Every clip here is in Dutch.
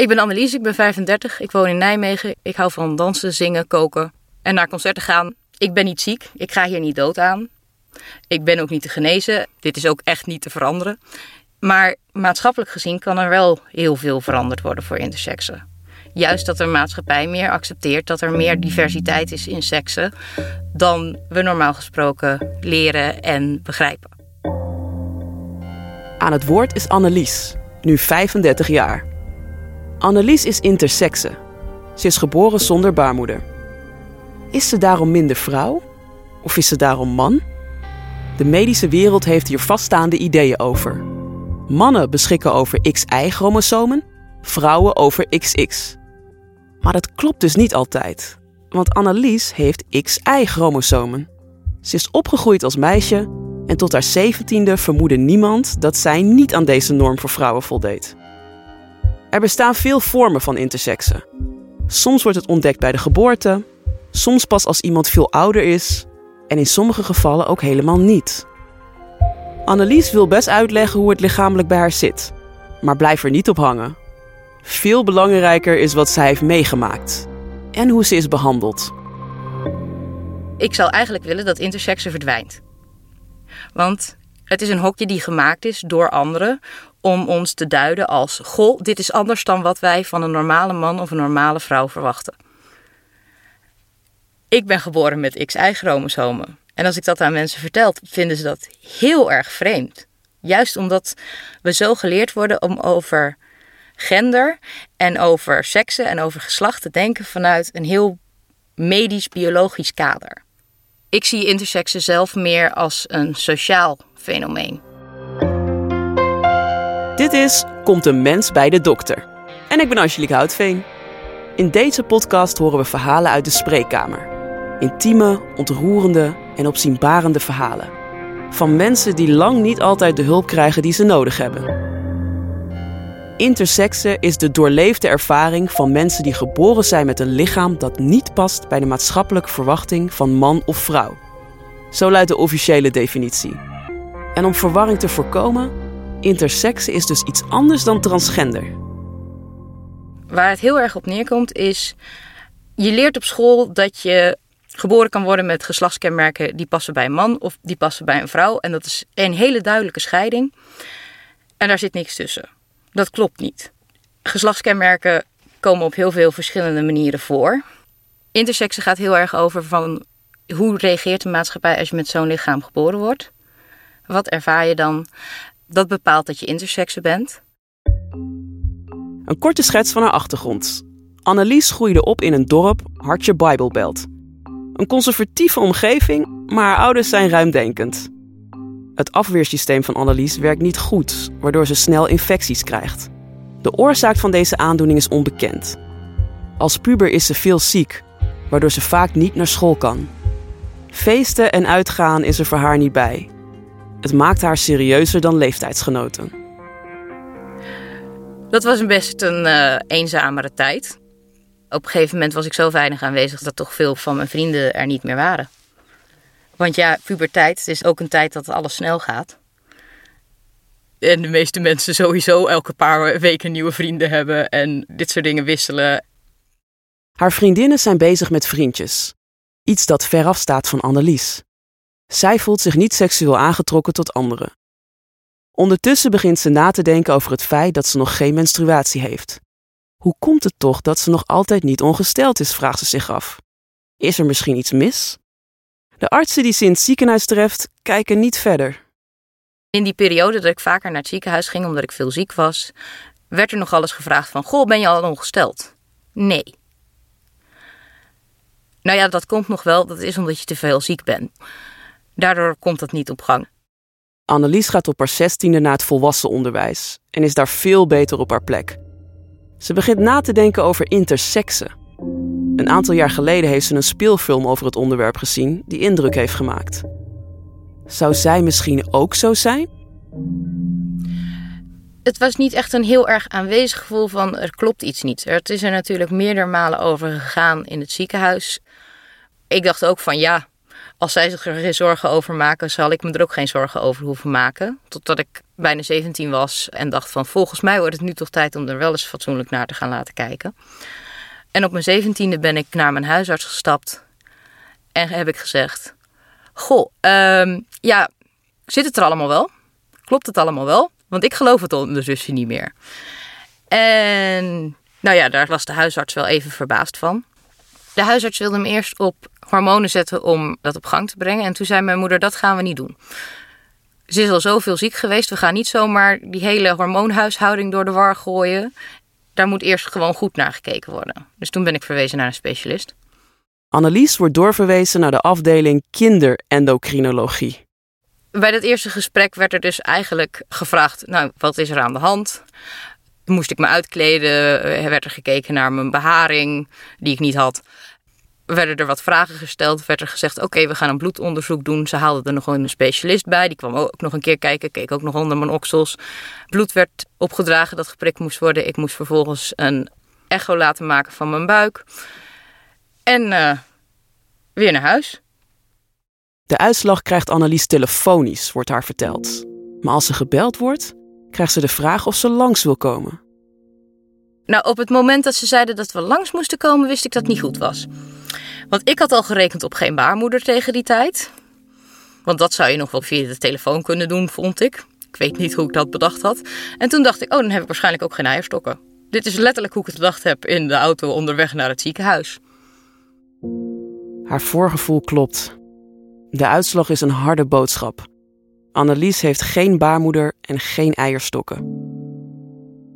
Ik ben Annelies, ik ben 35, ik woon in Nijmegen. Ik hou van dansen, zingen, koken en naar concerten gaan. Ik ben niet ziek, ik ga hier niet dood aan. Ik ben ook niet te genezen, dit is ook echt niet te veranderen. Maar maatschappelijk gezien kan er wel heel veel veranderd worden voor intersexen. Juist dat de maatschappij meer accepteert dat er meer diversiteit is in seksen dan we normaal gesproken leren en begrijpen. Aan het woord is Annelies, nu 35 jaar. Annelies is intersexe. Ze is geboren zonder baarmoeder. Is ze daarom minder vrouw? Of is ze daarom man? De medische wereld heeft hier vaststaande ideeën over. Mannen beschikken over XY-chromosomen, vrouwen over XX. Maar dat klopt dus niet altijd, want Annelies heeft XY-chromosomen. Ze is opgegroeid als meisje en tot haar zeventiende vermoedde niemand dat zij niet aan deze norm voor vrouwen voldeed. Er bestaan veel vormen van intersexen. Soms wordt het ontdekt bij de geboorte, soms pas als iemand veel ouder is en in sommige gevallen ook helemaal niet. Annelies wil best uitleggen hoe het lichamelijk bij haar zit, maar blijf er niet op hangen. Veel belangrijker is wat zij heeft meegemaakt en hoe ze is behandeld. Ik zou eigenlijk willen dat intersexen verdwijnt. Want het is een hokje die gemaakt is door anderen om ons te duiden als: Goh, dit is anders dan wat wij van een normale man of een normale vrouw verwachten. Ik ben geboren met XY-chromosomen. En als ik dat aan mensen vertel, vinden ze dat heel erg vreemd. Juist omdat we zo geleerd worden om over gender en over seksen en over geslacht te denken vanuit een heel medisch-biologisch kader. Ik zie intersexen zelf meer als een sociaal fenomeen. Dit is Komt een mens bij de dokter. En ik ben Angelique Houtveen. In deze podcast horen we verhalen uit de spreekkamer. Intieme, ontroerende en opzienbarende verhalen. Van mensen die lang niet altijd de hulp krijgen die ze nodig hebben. Intersexe is de doorleefde ervaring van mensen die geboren zijn met een lichaam dat niet past bij de maatschappelijke verwachting van man of vrouw. Zo luidt de officiële definitie. En om verwarring te voorkomen, intersexe is dus iets anders dan transgender. Waar het heel erg op neerkomt is, je leert op school dat je geboren kan worden met geslachtskenmerken die passen bij een man of die passen bij een vrouw. En dat is een hele duidelijke scheiding. En daar zit niks tussen. Dat klopt niet. Geslachtskenmerken komen op heel veel verschillende manieren voor. Intersexe gaat heel erg over van hoe reageert de maatschappij als je met zo'n lichaam geboren wordt. Wat ervaar je dan? Dat bepaalt dat je intersexe bent. Een korte schets van haar achtergrond. Annelies groeide op in een dorp, hartje Bijbelbelt. Een conservatieve omgeving, maar haar ouders zijn ruimdenkend. Het afweersysteem van Annelies werkt niet goed, waardoor ze snel infecties krijgt. De oorzaak van deze aandoening is onbekend. Als puber is ze veel ziek, waardoor ze vaak niet naar school kan. Feesten en uitgaan is er voor haar niet bij. Het maakt haar serieuzer dan leeftijdsgenoten. Dat was best een uh, eenzamere tijd. Op een gegeven moment was ik zo weinig aanwezig dat toch veel van mijn vrienden er niet meer waren. Want ja, puberteit is ook een tijd dat alles snel gaat. En de meeste mensen sowieso elke paar weken nieuwe vrienden hebben en dit soort dingen wisselen. Haar vriendinnen zijn bezig met vriendjes. Iets dat veraf staat van Annelies. Zij voelt zich niet seksueel aangetrokken tot anderen. Ondertussen begint ze na te denken over het feit dat ze nog geen menstruatie heeft. Hoe komt het toch dat ze nog altijd niet ongesteld is, vraagt ze zich af. Is er misschien iets mis? De artsen die ze in het ziekenhuis treft, kijken niet verder. In die periode dat ik vaker naar het ziekenhuis ging omdat ik veel ziek was, werd er nog alles gevraagd van: Goh, ben je al ongesteld? Nee. Nou ja, dat komt nog wel. Dat is omdat je te veel ziek bent. Daardoor komt dat niet op gang. Annelies gaat op haar zestiende naar het volwassen onderwijs en is daar veel beter op haar plek. Ze begint na te denken over intersexe. Een aantal jaar geleden heeft ze een speelfilm over het onderwerp gezien die indruk heeft gemaakt. Zou zij misschien ook zo zijn? Het was niet echt een heel erg aanwezig gevoel van er klopt iets niet. Het is er natuurlijk meerdere malen over gegaan in het ziekenhuis. Ik dacht ook van ja, als zij zich er geen zorgen over maken, zal ik me er ook geen zorgen over hoeven maken. Totdat ik bijna 17 was en dacht van volgens mij wordt het nu toch tijd om er wel eens fatsoenlijk naar te gaan laten kijken. En op mijn zeventiende ben ik naar mijn huisarts gestapt en heb ik gezegd: Goh, um, ja, zit het er allemaal wel? Klopt het allemaal wel? Want ik geloof het ondertussen niet meer. En nou ja, daar was de huisarts wel even verbaasd van. De huisarts wilde hem eerst op hormonen zetten om dat op gang te brengen. En toen zei mijn moeder: Dat gaan we niet doen. Ze is al zoveel ziek geweest. We gaan niet zomaar die hele hormoonhuishouding door de war gooien. Daar moet eerst gewoon goed naar gekeken worden. Dus toen ben ik verwezen naar een specialist. Annelies wordt doorverwezen naar de afdeling kinderendocrinologie. Bij dat eerste gesprek werd er dus eigenlijk gevraagd: Nou, wat is er aan de hand? Moest ik me uitkleden? Werd er gekeken naar mijn beharing, die ik niet had werden er wat vragen gesteld. Werd er gezegd: Oké, we gaan een bloedonderzoek doen. Ze haalden er nog een specialist bij. Die kwam ook nog een keer kijken. Keek ook nog onder mijn oksels. Bloed werd opgedragen dat geprikt moest worden. Ik moest vervolgens een echo laten maken van mijn buik. En uh, weer naar huis. De uitslag krijgt Annelies telefonisch, wordt haar verteld. Maar als ze gebeld wordt, krijgt ze de vraag of ze langs wil komen. Nou, op het moment dat ze zeiden dat we langs moesten komen, wist ik dat het niet goed was. Want ik had al gerekend op geen baarmoeder tegen die tijd. Want dat zou je nog wel via de telefoon kunnen doen, vond ik. Ik weet niet hoe ik dat bedacht had. En toen dacht ik, oh, dan heb ik waarschijnlijk ook geen eierstokken. Dit is letterlijk hoe ik het gedacht heb in de auto onderweg naar het ziekenhuis. Haar voorgevoel klopt. De uitslag is een harde boodschap. Annelies heeft geen baarmoeder en geen eierstokken.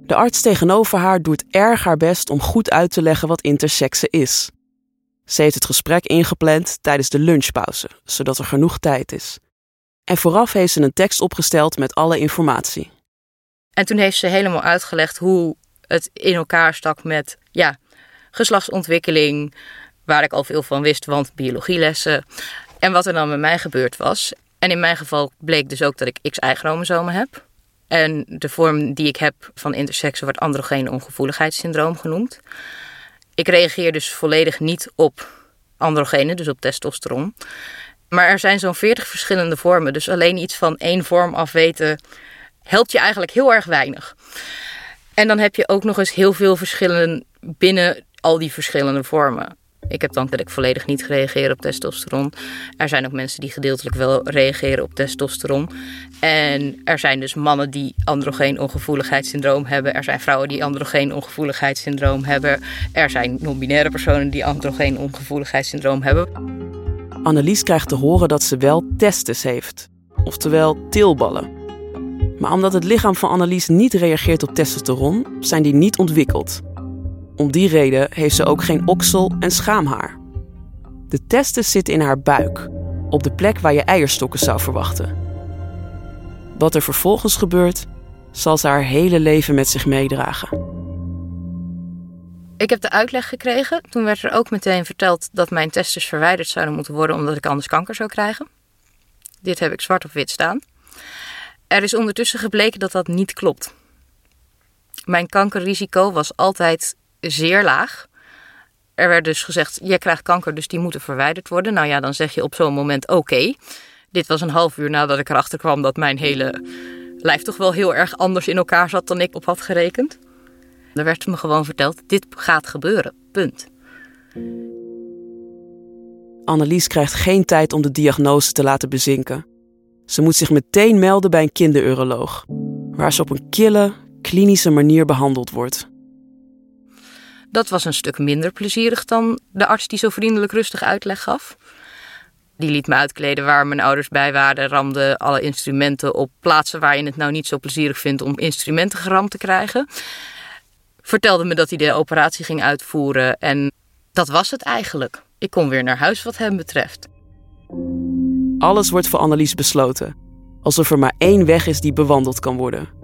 De arts tegenover haar doet erg haar best om goed uit te leggen wat intersexe is. Ze heeft het gesprek ingepland tijdens de lunchpauze, zodat er genoeg tijd is. En vooraf heeft ze een tekst opgesteld met alle informatie. En toen heeft ze helemaal uitgelegd hoe het in elkaar stak met ja, geslachtsontwikkeling, waar ik al veel van wist, want biologielessen. En wat er dan met mij gebeurd was. En in mijn geval bleek dus ook dat ik XY-chromosomen heb. En de vorm die ik heb van intersexe wordt androgene ongevoeligheidssyndroom genoemd. Ik reageer dus volledig niet op androgenen, dus op testosteron. Maar er zijn zo'n 40 verschillende vormen. Dus alleen iets van één vorm afweten helpt je eigenlijk heel erg weinig. En dan heb je ook nog eens heel veel verschillen binnen al die verschillende vormen. Ik heb dan ik volledig niet gereageerd op testosteron. Er zijn ook mensen die gedeeltelijk wel reageren op testosteron. En er zijn dus mannen die androgeen ongevoeligheidssyndroom hebben. Er zijn vrouwen die androgeen ongevoeligheidssyndroom hebben. Er zijn non-binaire personen die androgeen ongevoeligheidssyndroom hebben. Annelies krijgt te horen dat ze wel testes heeft, oftewel tilballen. Maar omdat het lichaam van Annelies niet reageert op testosteron, zijn die niet ontwikkeld. Om die reden heeft ze ook geen oksel en schaamhaar. De testen zitten in haar buik, op de plek waar je eierstokken zou verwachten. Wat er vervolgens gebeurt, zal ze haar hele leven met zich meedragen. Ik heb de uitleg gekregen. Toen werd er ook meteen verteld dat mijn testes verwijderd zouden moeten worden omdat ik anders kanker zou krijgen. Dit heb ik zwart op wit staan. Er is ondertussen gebleken dat dat niet klopt. Mijn kankerrisico was altijd zeer laag. Er werd dus gezegd: je krijgt kanker, dus die moeten verwijderd worden. Nou ja, dan zeg je op zo'n moment: oké. Dit was een half uur nadat ik erachter kwam dat mijn hele lijf toch wel heel erg anders in elkaar zat dan ik op had gerekend. Er werd me gewoon verteld: dit gaat gebeuren. Punt. Annelies krijgt geen tijd om de diagnose te laten bezinken. Ze moet zich meteen melden bij een kinderuroloog, waar ze op een kille, klinische manier behandeld wordt. Dat was een stuk minder plezierig dan de arts die zo vriendelijk rustig uitleg gaf. Die liet me uitkleden waar mijn ouders bij waren, ramde alle instrumenten op plaatsen waar je het nou niet zo plezierig vindt om instrumenten geramd te krijgen. Vertelde me dat hij de operatie ging uitvoeren en dat was het eigenlijk. Ik kon weer naar huis wat hem betreft. Alles wordt voor Annelies besloten, alsof er maar één weg is die bewandeld kan worden.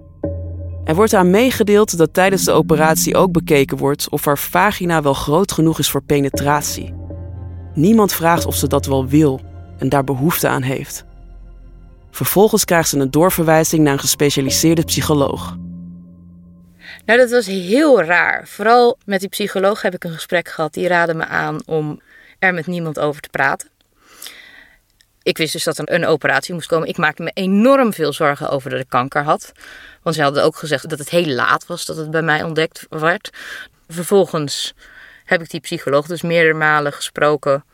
Er wordt aan meegedeeld dat tijdens de operatie ook bekeken wordt of haar vagina wel groot genoeg is voor penetratie. Niemand vraagt of ze dat wel wil en daar behoefte aan heeft. Vervolgens krijgt ze een doorverwijzing naar een gespecialiseerde psycholoog. Nou, dat was heel raar. Vooral met die psycholoog heb ik een gesprek gehad. Die raadde me aan om er met niemand over te praten. Ik wist dus dat er een operatie moest komen. Ik maakte me enorm veel zorgen over dat ik kanker had. Want ze hadden ook gezegd dat het heel laat was dat het bij mij ontdekt werd. Vervolgens heb ik die psycholoog dus meerdere malen gesproken.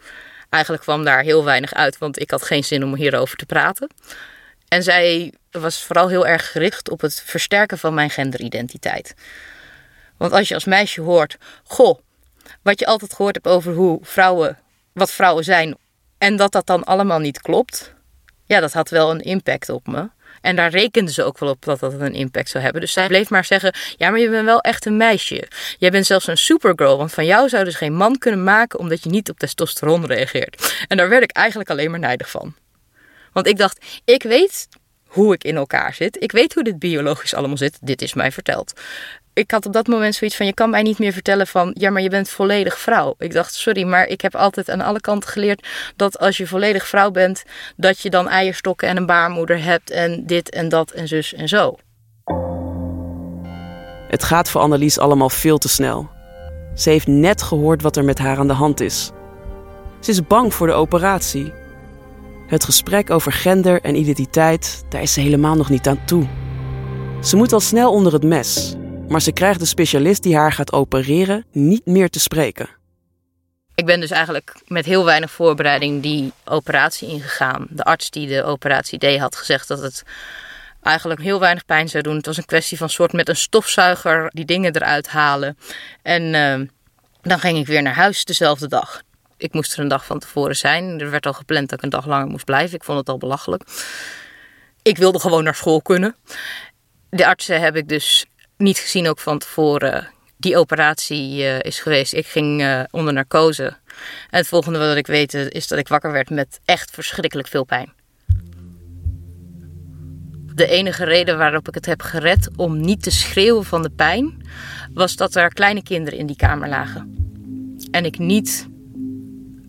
Eigenlijk kwam daar heel weinig uit, want ik had geen zin om hierover te praten. En zij was vooral heel erg gericht op het versterken van mijn genderidentiteit. Want als je als meisje hoort, goh, wat je altijd gehoord hebt over hoe vrouwen, wat vrouwen zijn, en dat dat dan allemaal niet klopt, ja, dat had wel een impact op me. En daar rekenden ze ook wel op dat dat een impact zou hebben. Dus zij bleef maar zeggen: Ja, maar je bent wel echt een meisje. Jij bent zelfs een supergirl. Want van jou zou dus geen man kunnen maken omdat je niet op testosteron reageert. En daar werd ik eigenlijk alleen maar nijdig van. Want ik dacht: Ik weet hoe ik in elkaar zit. Ik weet hoe dit biologisch allemaal zit. Dit is mij verteld ik had op dat moment zoiets van: je kan mij niet meer vertellen van ja, maar je bent volledig vrouw. Ik dacht: sorry, maar ik heb altijd aan alle kanten geleerd dat als je volledig vrouw bent, dat je dan eierstokken en een baarmoeder hebt en dit en dat en zus en zo. Het gaat voor Annelies allemaal veel te snel. Ze heeft net gehoord wat er met haar aan de hand is. Ze is bang voor de operatie. Het gesprek over gender en identiteit, daar is ze helemaal nog niet aan toe. Ze moet al snel onder het mes maar ze krijgt de specialist die haar gaat opereren niet meer te spreken. Ik ben dus eigenlijk met heel weinig voorbereiding die operatie ingegaan. De arts die de operatie deed had gezegd dat het eigenlijk heel weinig pijn zou doen. Het was een kwestie van soort met een stofzuiger die dingen eruit halen. En uh, dan ging ik weer naar huis dezelfde dag. Ik moest er een dag van tevoren zijn. Er werd al gepland dat ik een dag langer moest blijven. Ik vond het al belachelijk. Ik wilde gewoon naar school kunnen. De artsen heb ik dus niet gezien ook van tevoren die operatie uh, is geweest. Ik ging uh, onder narcose. En het volgende wat ik weet eh, is dat ik wakker werd met echt verschrikkelijk veel pijn. De enige reden waarop ik het heb gered om niet te schreeuwen van de pijn, was dat er kleine kinderen in die kamer lagen. En ik niet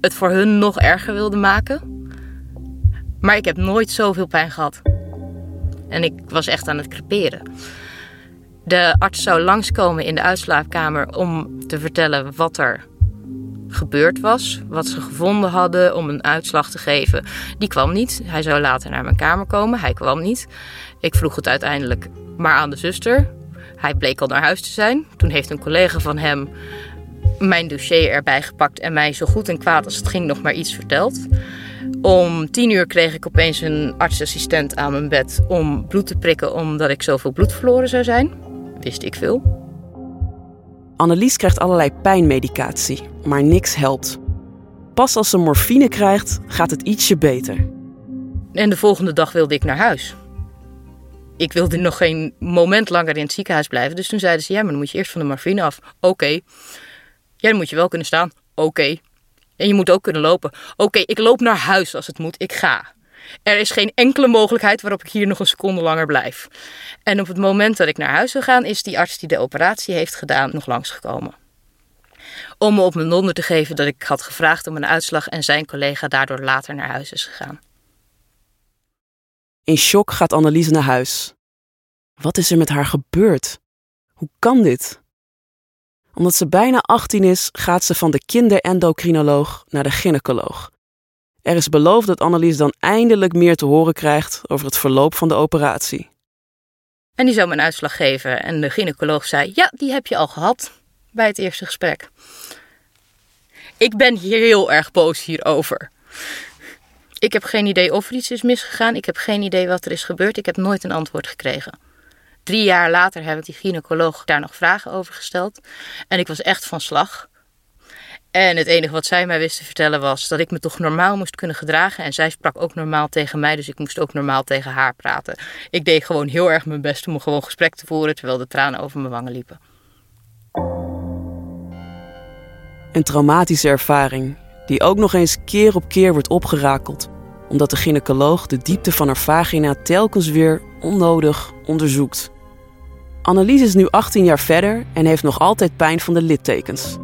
het voor hun nog erger wilde maken. Maar ik heb nooit zoveel pijn gehad. En ik was echt aan het creperen. De arts zou langskomen in de uitslaapkamer om te vertellen wat er gebeurd was, wat ze gevonden hadden om een uitslag te geven. Die kwam niet. Hij zou later naar mijn kamer komen. Hij kwam niet. Ik vroeg het uiteindelijk maar aan de zuster. Hij bleek al naar huis te zijn. Toen heeft een collega van hem mijn dossier erbij gepakt en mij zo goed en kwaad als het ging nog maar iets verteld. Om tien uur kreeg ik opeens een artsassistent aan mijn bed om bloed te prikken omdat ik zoveel bloed verloren zou zijn wist ik veel. Annelies krijgt allerlei pijnmedicatie, maar niks helpt. Pas als ze morfine krijgt, gaat het ietsje beter. En de volgende dag wilde ik naar huis. Ik wilde nog geen moment langer in het ziekenhuis blijven. Dus toen zeiden ze: Ja, maar dan moet je eerst van de morfine af. Oké. Ja, dan moet je wel kunnen staan. Oké. En je moet ook kunnen lopen. Oké, ik loop naar huis als het moet. Ik ga. Er is geen enkele mogelijkheid waarop ik hier nog een seconde langer blijf. En op het moment dat ik naar huis wil gaan, is die arts die de operatie heeft gedaan nog langsgekomen. Om me op mijn donder te geven dat ik had gevraagd om een uitslag en zijn collega daardoor later naar huis is gegaan. In shock gaat Anneliese naar huis. Wat is er met haar gebeurd? Hoe kan dit? Omdat ze bijna 18 is, gaat ze van de kinderendocrinoloog naar de gynaecoloog. Er is beloofd dat Annelies dan eindelijk meer te horen krijgt over het verloop van de operatie. En die zou me een uitslag geven. En de gynaecoloog zei: Ja, die heb je al gehad bij het eerste gesprek. Ik ben hier heel erg boos hierover. Ik heb geen idee of er iets is misgegaan. Ik heb geen idee wat er is gebeurd. Ik heb nooit een antwoord gekregen. Drie jaar later heb ik die gynaecoloog daar nog vragen over gesteld. En ik was echt van slag. En het enige wat zij mij wist te vertellen was dat ik me toch normaal moest kunnen gedragen. En zij sprak ook normaal tegen mij, dus ik moest ook normaal tegen haar praten. Ik deed gewoon heel erg mijn best om gewoon gesprek te voeren terwijl de tranen over mijn wangen liepen. Een traumatische ervaring die ook nog eens keer op keer wordt opgerakeld, omdat de gynaecoloog de diepte van haar vagina telkens weer onnodig onderzoekt. Annelies is nu 18 jaar verder en heeft nog altijd pijn van de littekens.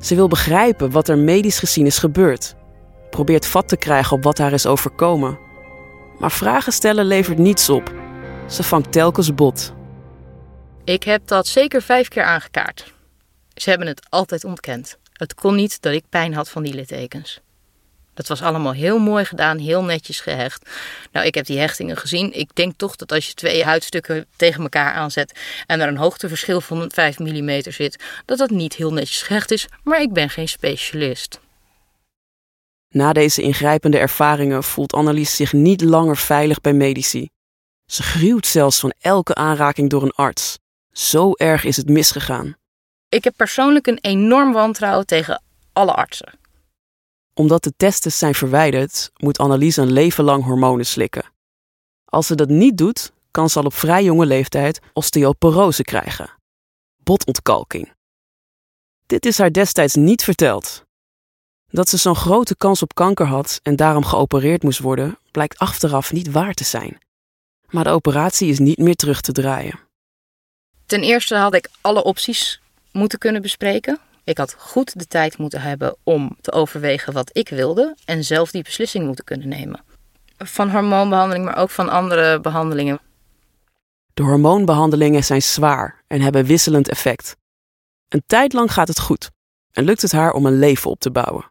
Ze wil begrijpen wat er medisch gezien is gebeurd. Probeert vat te krijgen op wat haar is overkomen. Maar vragen stellen levert niets op. Ze vangt telkens bot. Ik heb dat zeker vijf keer aangekaart. Ze hebben het altijd ontkend. Het kon niet dat ik pijn had van die littekens. Dat was allemaal heel mooi gedaan, heel netjes gehecht. Nou, ik heb die hechtingen gezien. Ik denk toch dat als je twee huidstukken tegen elkaar aanzet en er een hoogteverschil van 5 mm zit, dat dat niet heel netjes gehecht is. Maar ik ben geen specialist. Na deze ingrijpende ervaringen voelt Annelies zich niet langer veilig bij medici. Ze gruwt zelfs van elke aanraking door een arts. Zo erg is het misgegaan. Ik heb persoonlijk een enorm wantrouwen tegen alle artsen. Omdat de testen zijn verwijderd, moet Annelies een leven lang hormonen slikken. Als ze dat niet doet, kan ze al op vrij jonge leeftijd osteoporose krijgen. Botontkalking. Dit is haar destijds niet verteld. Dat ze zo'n grote kans op kanker had en daarom geopereerd moest worden, blijkt achteraf niet waar te zijn. Maar de operatie is niet meer terug te draaien. Ten eerste had ik alle opties moeten kunnen bespreken. Ik had goed de tijd moeten hebben om te overwegen wat ik wilde en zelf die beslissing moeten kunnen nemen. Van hormoonbehandeling, maar ook van andere behandelingen. De hormoonbehandelingen zijn zwaar en hebben wisselend effect. Een tijd lang gaat het goed en lukt het haar om een leven op te bouwen.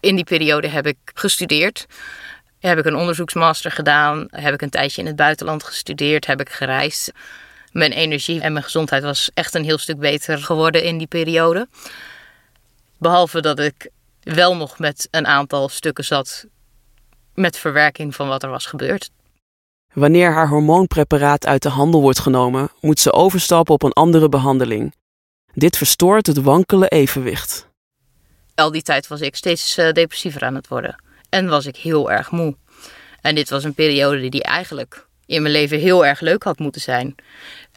In die periode heb ik gestudeerd. Heb ik een onderzoeksmaster gedaan. Heb ik een tijdje in het buitenland gestudeerd. Heb ik gereisd. Mijn energie en mijn gezondheid was echt een heel stuk beter geworden in die periode. Behalve dat ik wel nog met een aantal stukken zat met verwerking van wat er was gebeurd. Wanneer haar hormoonpreparaat uit de handel wordt genomen, moet ze overstappen op een andere behandeling. Dit verstoort het wankele evenwicht. Al die tijd was ik steeds uh, depressiever aan het worden. En was ik heel erg moe. En dit was een periode die eigenlijk in mijn leven heel erg leuk had moeten zijn.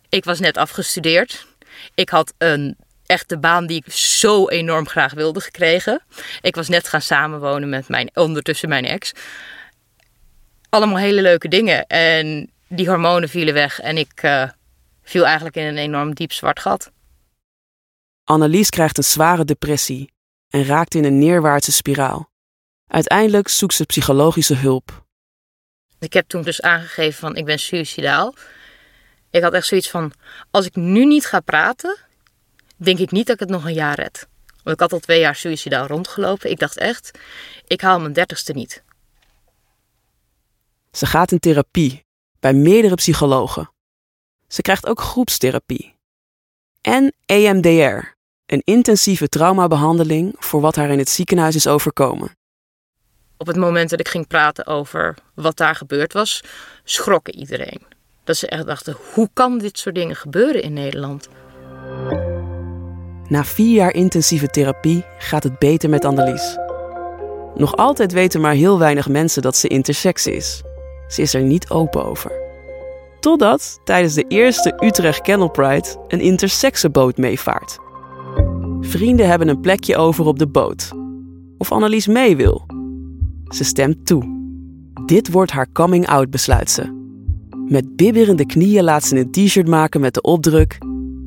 Ik was net afgestudeerd. Ik had een echte baan die ik zo enorm graag wilde gekregen. Ik was net gaan samenwonen met mijn, ondertussen mijn ex. Allemaal hele leuke dingen. En die hormonen vielen weg en ik uh, viel eigenlijk in een enorm diep zwart gat. Annelies krijgt een zware depressie en raakt in een neerwaartse spiraal. Uiteindelijk zoekt ze psychologische hulp. Ik heb toen dus aangegeven van ik ben suicidaal. Ik had echt zoiets van, als ik nu niet ga praten, denk ik niet dat ik het nog een jaar red. Want ik had al twee jaar suicidaal rondgelopen. Ik dacht echt, ik haal mijn dertigste niet. Ze gaat in therapie bij meerdere psychologen. Ze krijgt ook groepstherapie. En EMDR, een intensieve traumabehandeling voor wat haar in het ziekenhuis is overkomen. Op het moment dat ik ging praten over wat daar gebeurd was, schrok iedereen. Dat ze echt dachten: hoe kan dit soort dingen gebeuren in Nederland? Na vier jaar intensieve therapie gaat het beter met Annelies. Nog altijd weten maar heel weinig mensen dat ze intersex is. Ze is er niet open over. Totdat tijdens de eerste Utrecht Kennel Pride een intersexenboot meevaart. Vrienden hebben een plekje over op de boot. Of Annelies mee wil. Ze stemt toe. Dit wordt haar coming-out, besluit ze. Met bibberende knieën laat ze een t-shirt maken met de opdruk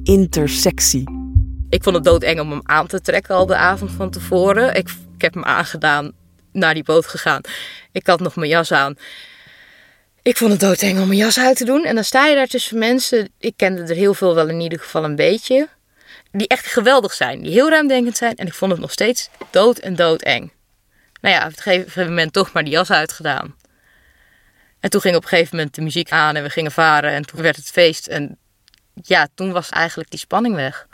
intersectie. Ik vond het doodeng om hem aan te trekken al de avond van tevoren. Ik, ik heb hem aangedaan, naar die boot gegaan. Ik had nog mijn jas aan. Ik vond het doodeng om mijn jas uit te doen. En dan sta je daar tussen mensen, ik kende er heel veel wel in ieder geval een beetje, die echt geweldig zijn, die heel ruimdenkend zijn. En ik vond het nog steeds dood en doodeng. Nou ja, op een gegeven moment toch maar die jas uitgedaan. En toen ging op een gegeven moment de muziek aan en we gingen varen en toen werd het feest. En ja, toen was eigenlijk die spanning weg.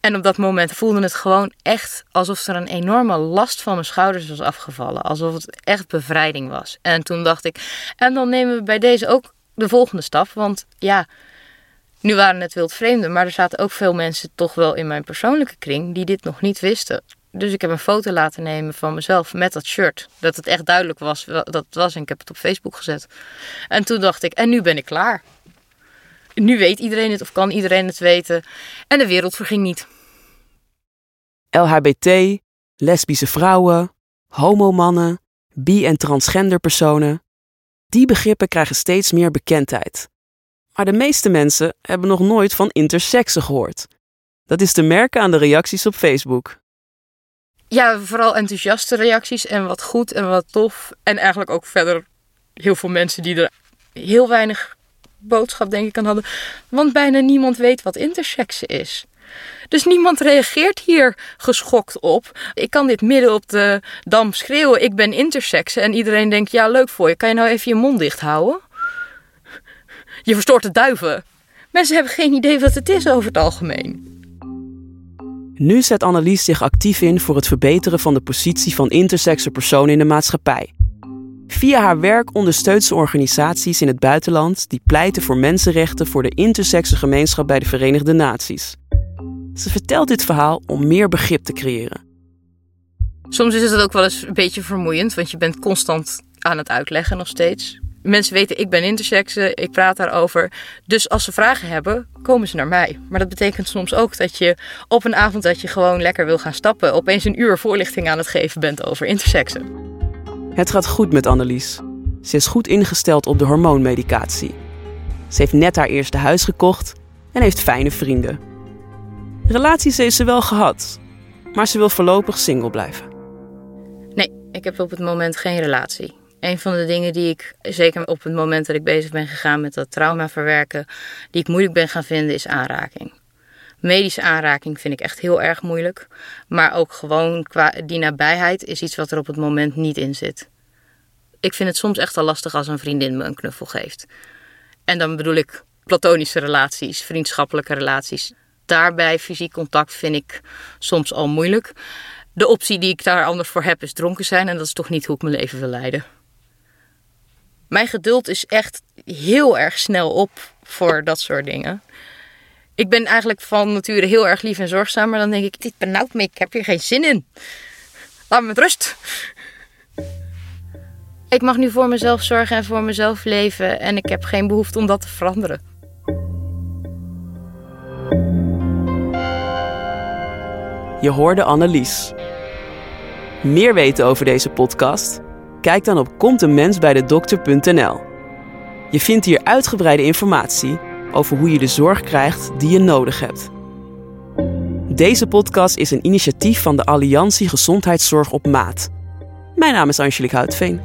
En op dat moment voelde het gewoon echt alsof er een enorme last van mijn schouders was afgevallen. Alsof het echt bevrijding was. En toen dacht ik, en dan nemen we bij deze ook de volgende stap. Want ja, nu waren het wildvreemden, maar er zaten ook veel mensen toch wel in mijn persoonlijke kring die dit nog niet wisten. Dus ik heb een foto laten nemen van mezelf met dat shirt. Dat het echt duidelijk was dat het was en ik heb het op Facebook gezet. En toen dacht ik, en nu ben ik klaar. Nu weet iedereen het of kan iedereen het weten. En de wereld verging niet. LHBT, lesbische vrouwen, homomannen, bi- en transgender personen. Die begrippen krijgen steeds meer bekendheid. Maar de meeste mensen hebben nog nooit van intersexen gehoord. Dat is te merken aan de reacties op Facebook. Ja, vooral enthousiaste reacties en wat goed en wat tof. En eigenlijk ook verder heel veel mensen die er heel weinig boodschap denk ik aan hadden. Want bijna niemand weet wat intersexe is. Dus niemand reageert hier geschokt op. Ik kan dit midden op de dam schreeuwen, ik ben intersex. En iedereen denkt, ja leuk voor je, kan je nou even je mond dicht houden? Je verstoort de duiven. Mensen hebben geen idee wat het is over het algemeen. Nu zet Annelies zich actief in voor het verbeteren van de positie van intersexe personen in de maatschappij. Via haar werk ondersteunt ze organisaties in het buitenland die pleiten voor mensenrechten voor de intersexe gemeenschap bij de Verenigde Naties. Ze vertelt dit verhaal om meer begrip te creëren. Soms is het ook wel eens een beetje vermoeiend, want je bent constant aan het uitleggen nog steeds. Mensen weten, ik ben intersexe, ik praat daarover. Dus als ze vragen hebben, komen ze naar mij. Maar dat betekent soms ook dat je op een avond dat je gewoon lekker wil gaan stappen, opeens een uur voorlichting aan het geven bent over intersexe. Het gaat goed met Annelies. Ze is goed ingesteld op de hormoonmedicatie. Ze heeft net haar eerste huis gekocht en heeft fijne vrienden. Relaties heeft ze wel gehad, maar ze wil voorlopig single blijven. Nee, ik heb op het moment geen relatie. Een van de dingen die ik, zeker op het moment dat ik bezig ben gegaan met dat trauma verwerken, die ik moeilijk ben gaan vinden, is aanraking. Medische aanraking vind ik echt heel erg moeilijk. Maar ook gewoon qua die nabijheid is iets wat er op het moment niet in zit. Ik vind het soms echt al lastig als een vriendin me een knuffel geeft. En dan bedoel ik platonische relaties, vriendschappelijke relaties. Daarbij fysiek contact vind ik soms al moeilijk. De optie die ik daar anders voor heb is dronken zijn en dat is toch niet hoe ik mijn leven wil leiden. Mijn geduld is echt heel erg snel op voor dat soort dingen. Ik ben eigenlijk van nature heel erg lief en zorgzaam, maar dan denk ik, dit benauwt me, ik heb hier geen zin in. Laat me met rust. Ik mag nu voor mezelf zorgen en voor mezelf leven en ik heb geen behoefte om dat te veranderen. Je hoorde Annelies. Meer weten over deze podcast? Kijk dan op komtemensbijdedokter.nl. Je vindt hier uitgebreide informatie over hoe je de zorg krijgt die je nodig hebt. Deze podcast is een initiatief van de Alliantie Gezondheidszorg op Maat. Mijn naam is Angelique Houtveen.